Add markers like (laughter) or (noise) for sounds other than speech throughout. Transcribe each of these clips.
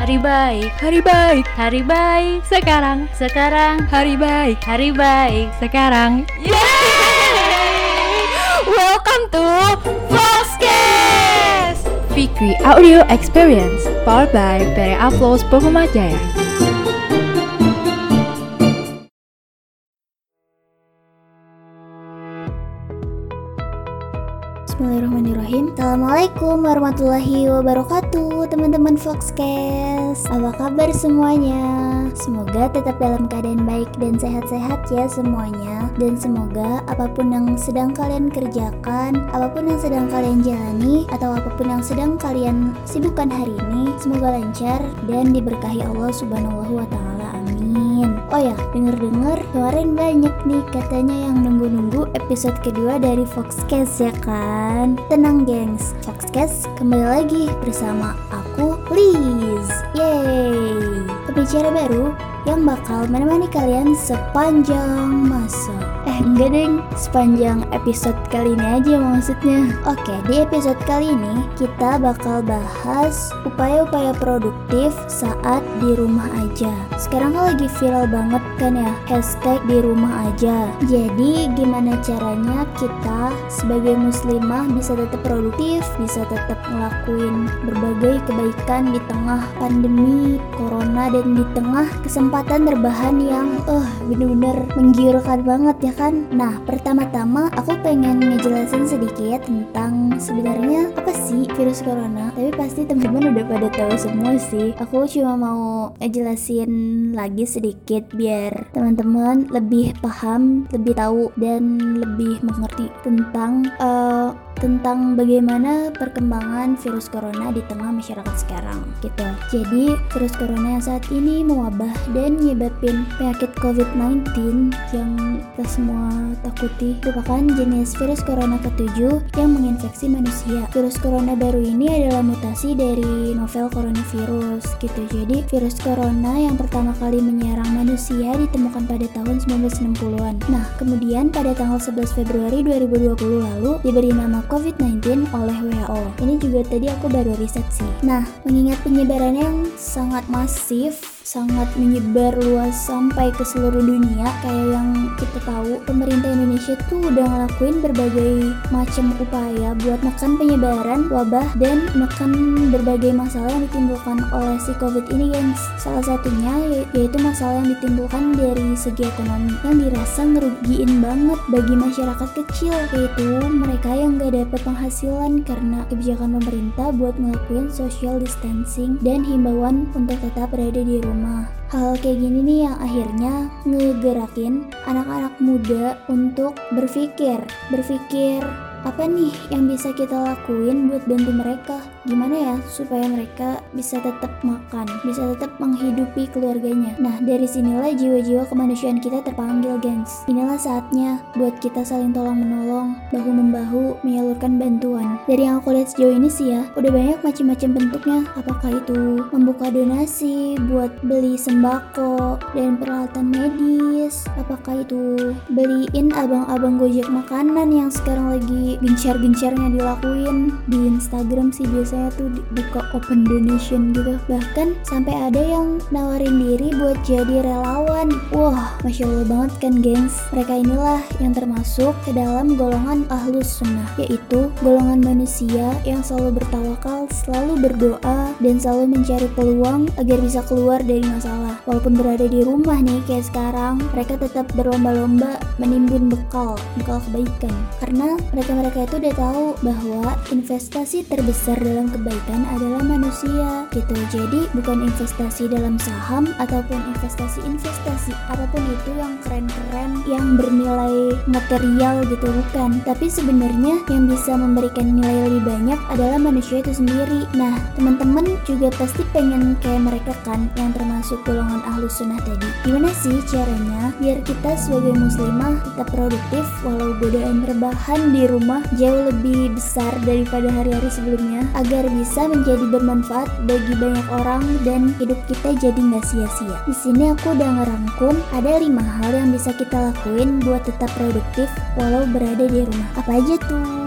Hari baik, Hari baik, hari baik. sekarang Sekarang hari baik, hari baik. sekarang. Yeay! Welcome to Foxcast! Fikri Audio Experience, powered by Pere Uploads Pokemon Jaya. Bismillahirrahmanirrahim. Assalamualaikum warahmatullahi wabarakatuh Teman-teman Foxcast. Apa kabar semuanya? Semoga tetap dalam keadaan baik dan sehat-sehat ya semuanya. Dan semoga apa pun yang sedang kalian kerjakan Apa pun yang sedang kalian jalani Atau apa pun yang sedang kalian sibukkan hari ini Semoga lancar dan diberkahi Allah subhanahu wa ta'ala ya, denger-denger kemarin banyak nih katanya yang nunggu-nunggu episode kedua dari Foxcast ya kan? Tenang gengs, Foxcast kembali lagi bersama aku Liz. Yeay. Pembicara baru yang bakal menemani kalian sepanjang masa. Eh enggak deng, sepanjang episode kali ini aja maksudnya. Oke, di episode kali ini kita bakal bahas upaya-upaya produktif saat di rumah aja. Sekarang kan lagi viral banget kan ya, hashtag di rumah aja. Jadi gimana caranya kita sebagai muslimah bisa tetap produktif, bisa tetap ngelakuin berbagai kebaikan di tengah pandemi corona dan di tengah kesempatan berbahan yang eh bener-bener menggiurkan banget ya kan? Nah pertama-tama aku pengen ngejelasin sedikit tentang sebenarnya apa sih virus corona tapi pasti teman-teman udah pada tahu semua sih. Aku cuma mau ngejelasin lagi sedikit biar teman-teman lebih paham lebih tahu dan lebih mengerti tentang eh, tentang bagaimana perkembangan virus corona di tengah masyarakat sekarang gitu. Jadi virus corona yang saat ini mewabah dan nyebabin penyakit COVID-19 yang kita semua takuti merupakan jenis virus corona ketujuh yang menginfeksi manusia. Virus corona baru ini adalah mutasi dari novel coronavirus gitu. Jadi virus corona yang pertama kali menyerang manusia ditemukan pada tahun 1960-an. Nah, kemudian pada tanggal 11 Februari 2020 lalu diberi nama COVID-19 oleh WHO. Ini juga tadi aku baru riset sih. Nah, mengingat penyebaran yang sangat masif, sangat menyebar luas sampai ke seluruh dunia, kayak yang kita tahu, pemerintah Indonesia tuh udah ngelakuin berbagai macam upaya buat nekan penyebaran wabah dan nekan berbagai masalah yang ditimbulkan oleh si COVID ini, gengs. Salah satunya ya- yaitu masalah yang ditimbulkan dari segi ekonomi yang dirasa ngerugiin banget bagi masyarakat kecil, yaitu mereka yang gak dapat penghasilan karena kebijakan pemerintah buat ngelakuin social distancing dan himbauan untuk tetap berada di rumah. Hal kayak gini nih yang akhirnya ngegerakin anak-anak muda untuk berpikir, berpikir apa nih yang bisa kita lakuin buat bantu mereka? Gimana ya supaya mereka bisa tetap makan, bisa tetap menghidupi keluarganya. Nah, dari sinilah jiwa-jiwa kemanusiaan kita terpanggil, gengs. Inilah saatnya buat kita saling tolong-menolong, bahu-membahu, menyalurkan bantuan. Dari yang aku lihat sejauh ini sih ya, udah banyak macam-macam bentuknya. Apakah itu membuka donasi buat beli sembako dan peralatan medis? Apakah itu beliin abang-abang gojek makanan yang sekarang lagi gencar-gencarnya dilakuin di Instagram sih biasanya tuh buka open donation gitu. Bahkan sampai ada yang nawarin diri buat jadi relawan. Wah masya allah banget kan gengs? Mereka inilah yang termasuk ke dalam golongan ahlus sunnah yaitu golongan manusia yang selalu bertawakal selalu berdoa dan selalu mencari peluang agar bisa keluar dari masalah. Walaupun berada di rumah nih kayak sekarang mereka tetap berlomba-lomba menimbun bekal bekal kebaikan. Karena mereka-mereka itu udah tahu bahwa investasi terbesar dalam kebaikan adalah manusia gitu. Jadi bukan investasi dalam saham ataupun investasi-investasi apa pun itu yang keren-keren yang bernilai material gitu bukan. Tapi sebenarnya yang bisa memberikan nilai lebih banyak adalah manusia itu sendiri. Nah teman-teman juga pasti pengen kayak mereka kan yang termasuk golongan ahlus sunnah tadi. Gimana sih caranya biar kita sebagai muslimah tetap produktif walau godaan rebahan di rumah jauh lebih besar daripada hari-hari sebelumnya agar bisa menjadi bermanfaat bagi banyak orang dan hidup kita jadi nggak sia-sia. Di sini aku udah ngerangkum ada lima hal yang bisa kita lakuin buat tetap produktif walau berada di rumah. Apa aja tuh?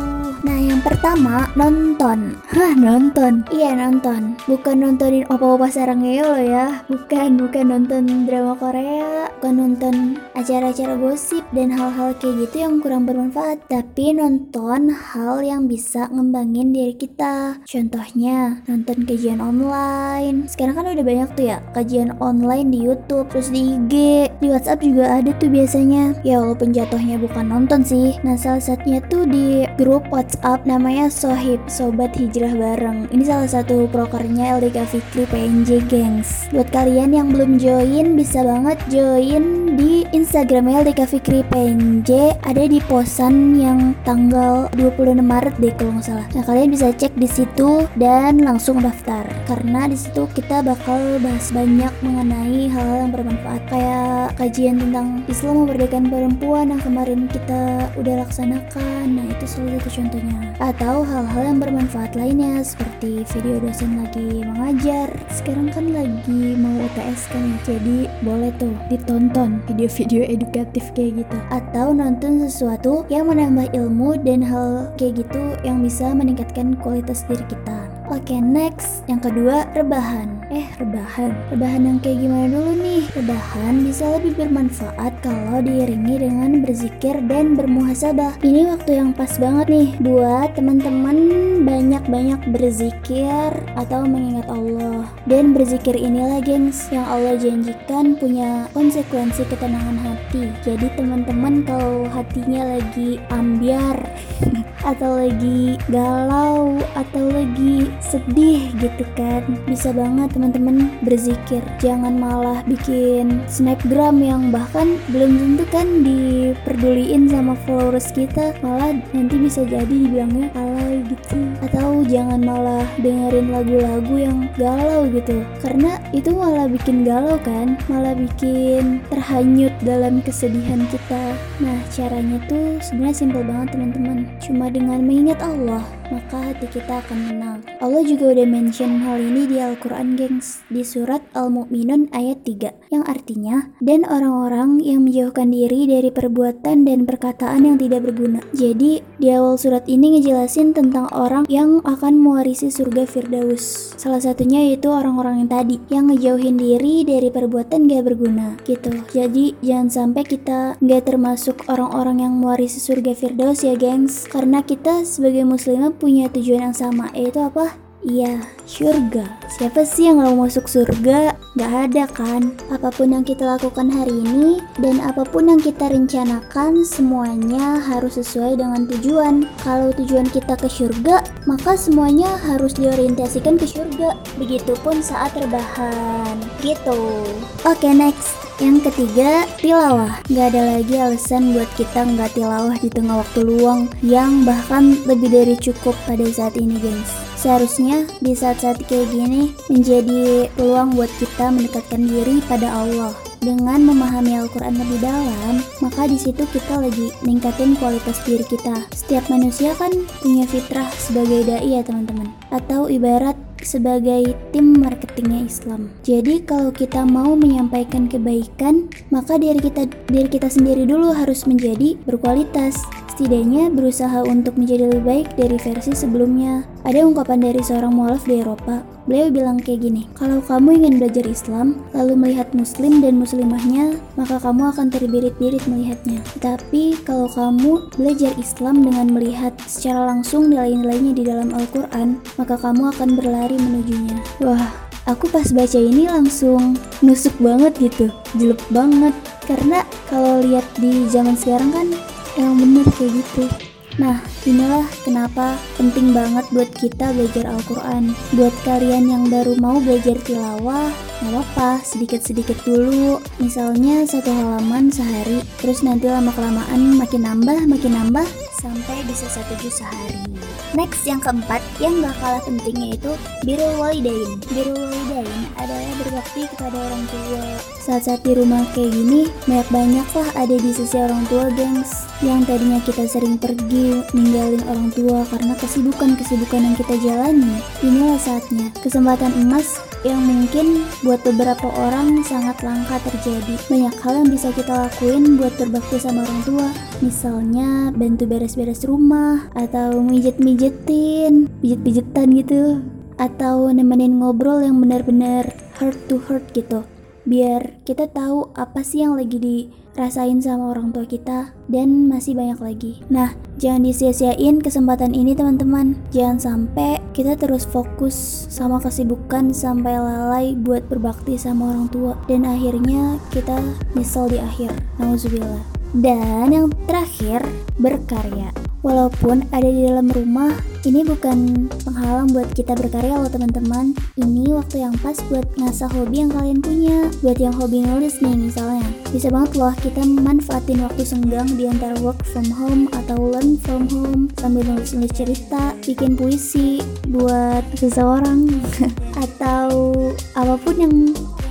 Nah, yang pertama nonton. Hah, nonton. Iya, nonton. Bukan nontonin opa-opa sarangeo loh ya. Bukan, bukan nonton drama Korea, bukan nonton acara-acara gosip dan hal-hal kayak gitu yang kurang bermanfaat, tapi nonton hal yang bisa ngembangin diri kita. Contohnya, nonton kajian online. Sekarang kan udah banyak tuh ya kajian online di YouTube, terus di IG, di WhatsApp juga ada tuh biasanya. Ya walaupun jatuhnya bukan nonton sih. Nah, salah satunya tuh di grup WhatsApp namanya Sohib, Sobat Hijrah Bareng. Ini salah satu prokernya LDK Fikri PNJ Gengs. Buat kalian yang belum join, bisa banget join di Instagram LDK Fikri PNJ. Ada di posan yang tanggal 26 Maret deh kalau nggak salah. Nah, kalian bisa cek di situ dan langsung daftar. Karena di situ kita bakal bahas banyak mengenai hal-hal yang bermanfaat kayak kajian tentang Islam memerdekakan perempuan yang kemarin kita udah laksanakan. Nah, itu salah satu contohnya. Atau hal-hal yang bermanfaat lainnya seperti video dosen lagi mengajar. Sekarang kan lagi mau UTS kan. Jadi boleh tuh ditonton video-video edukatif kayak gitu. Atau nonton sesuatu yang menambah ilmu dan hal kayak gitu yang bisa meningkatkan kualitas diri kita. Oke, next. Yang kedua, rebahan. Eh, rebahan. Rebahan yang kayak gimana dulu nih? Rebahan bisa lebih bermanfaat kalau diiringi dengan berzikir dan bermuhasabah. Ini waktu yang pas banget nih buat teman-teman banyak-banyak berzikir atau mengingat Allah. Dan berzikir inilah gengs yang Allah janjikan punya konsekuensi ketenangan hati. Jadi teman-teman kalau hatinya lagi ambiar (laughs) atau lagi galau atau lagi sedih gitu kan bisa banget teman-teman berzikir. Jangan malah bikin snapgram yang bahkan belum tentu kan diperduliin sama followers kita. Malah nanti bisa jadi dibilangnya alay gitu. Atau jangan malah dengerin lagu-lagu yang galau gitu. Karena itu malah bikin galau kan. Malah bikin terhanyut dalam kesedihan kita. Nah caranya tuh sebenarnya simpel banget teman-teman. Cuma dengan mengingat Allah, maka hati kita akan tenang. Allah juga udah mention hal ini di Al-Quran gengs, di surat Al-Mu'minun ayat 3, yang artinya, dan orang-orang yang menjauhkan diri dari perbuatan dan perkataan yang tidak berguna. Jadi, di awal surat ini ngejelasin tentang orang yang akan mewarisi surga Firdaus. Salah satunya yaitu orang-orang yang tadi, yang ngejauhin diri dari perbuatan gak berguna, gitu. Jadi, jangan sampai kita gak termasuk orang-orang yang mewarisi surga Firdaus ya gengs, karena kita sebagai muslimah punya tujuan yang sama yaitu apa? Iya, surga. Siapa sih yang mau masuk surga? Gak ada kan? Apa pun yang kita lakukan hari ini dan apa pun yang kita rencanakan semuanya harus sesuai dengan tujuan. Kalau tujuan kita ke surga, maka semuanya harus diorientasikan ke surga. Begitupun saat rebahan. Gitu. Oke, next. Yang ketiga, tilawah. Gak ada lagi alasan buat kita nggak tilawah di tengah waktu luang yang bahkan lebih dari cukup pada saat ini, gengs. Seharusnya di saat-saat kayak gini menjadi peluang buat kita mendekatkan diri pada Allah. Dengan memahami Al-Quran lebih dalam, maka di situ kita lagi ningkatin kualitas diri kita. Setiap manusia kan punya fitrah sebagai dai ya teman-teman. Atau ibarat sebagai tim marketingnya Islam. Jadi kalau kita mau menyampaikan kebaikan, maka diri kita diri kita sendiri dulu harus menjadi berkualitas. Setidaknya berusaha untuk menjadi lebih baik dari versi sebelumnya. Ada ungkapan dari seorang mualaf di Eropa. Beliau bilang kayak gini, kalau kamu ingin belajar Islam, lalu melihat muslim dan muslimahnya, maka kamu akan terbirit-birit melihatnya. Tapi kalau kamu belajar Islam dengan melihat secara langsung nilai-nilainya di dalam Al-Quran, maka kamu akan berlari menujunya. Wah, aku pas baca ini langsung nusuk banget gitu, jelek banget. Karena kalau lihat di zaman sekarang kan emang bener kayak gitu Nah, inilah kenapa penting banget buat kita belajar Al-Quran. Buat kalian yang baru mau belajar tilawah, gak apa-apa, sedikit-sedikit dulu. Misalnya satu halaman sehari, terus nanti lama-kelamaan makin nambah, makin nambah, sampai bisa satu juz sehari. Next, yang keempat, yang gak kalah pentingnya itu birul walidain. Birul walidain adalah berbakti kepada orang tua. Saat-saat di rumah kayak gini, banyak-banyak lah ada di sisi orang tua gengs. Yang tadinya kita sering pergi, ninggalin orang tua karena kesibukan-kesibukan yang kita jalani. Inilah saatnya, kesempatan emas yang mungkin buat beberapa orang sangat langka terjadi. Banyak hal yang bisa kita lakuin buat berbakti sama orang tua. Misalnya bantu beres-beres rumah atau mijet-mijetin, pijet-pijetan gitu atau nemenin ngobrol yang benar-benar heart to heart gitu biar kita tahu apa sih yang lagi dirasain sama orang tua kita dan masih banyak lagi. Nah jangan disia-siain kesempatan ini teman-teman. Jangan sampai kita terus fokus sama kesibukan sampai lalai buat berbakti sama orang tua. Dan akhirnya kita nyesel di akhir. Nauzubillah. Dan yang terakhir berkarya. Walaupun ada di dalam rumah, ini bukan penghalang buat kita berkarya loh teman-teman. Ini waktu yang pas buat ngasah hobi yang kalian punya. Buat yang hobi nulis nih misalnya. Bisa banget loh kita manfaatin waktu senggang di antara work from home atau learn from home sambil nulis-nulis cerita, bikin puisi buat seseorang (laughs) atau apa pun yang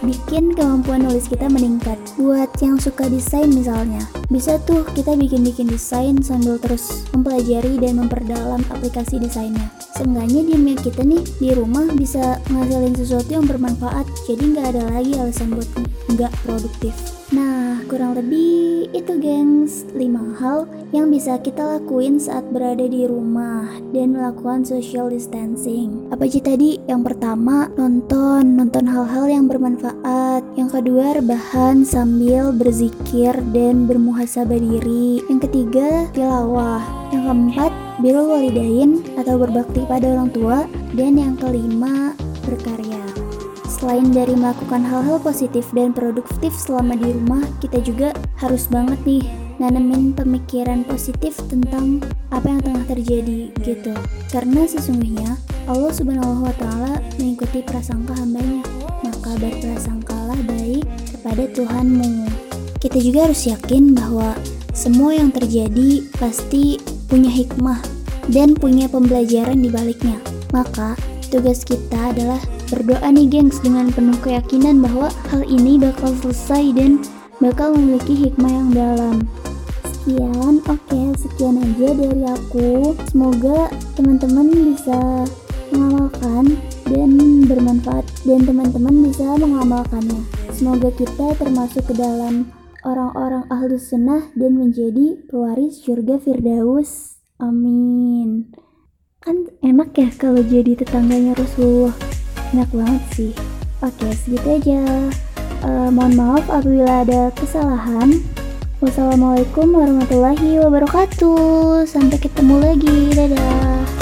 bikin kemampuan nulis kita meningkat. Buat yang suka desain misalnya, bisa tuh kita bikin-bikin desain sambil terus mempelajari dan memperdalam aplikasi desainnya. Seenggaknya di kita nih di rumah bisa ngasilin sesuatu yang bermanfaat, jadi nggak ada lagi alasan buat nggak produktif. Kurang lebih itu gengs 5 hal yang bisa kita lakuin saat berada di rumah dan melakukan social distancing. Apa aja tadi? Yang pertama, nonton, nonton hal-hal yang bermanfaat. Yang kedua, rebahan sambil berzikir dan bermuhasabah diri. Yang ketiga, tilawah. Yang keempat, birrul walidain atau berbakti pada orang tua. Dan yang kelima, berkarya. Selain dari melakukan hal-hal positif dan produktif selama di rumah, kita juga harus banget nih nanemin pemikiran positif tentang apa yang tengah terjadi gitu. Karena sesungguhnya Allah Subhanahu wa taala mengikuti prasangka hambanya. Maka berprasangkalah baik kepada Tuhanmu. Kita juga harus yakin bahwa semua yang terjadi pasti punya hikmah dan punya pembelajaran di baliknya. Maka tugas kita adalah Berdoa nih gengs dengan penuh keyakinan bahwa hal ini bakal selesai dan bakal memiliki hikmah yang dalam. Sekian, oke, okay, sekian aja dari aku. Semoga teman-teman bisa mengamalkan dan bermanfaat dan teman-teman bisa mengamalkannya. Semoga kita termasuk ke dalam orang-orang ahlus sunnah dan menjadi pewaris surga Firdaus. Amin. Kan enak ya kalau jadi tetangganya Rasulullah enak banget sih. Oke segitu aja. Uh, mohon maaf apabila ada kesalahan. Wassalamualaikum warahmatullahi wabarakatuh. Sampai ketemu lagi. Dadah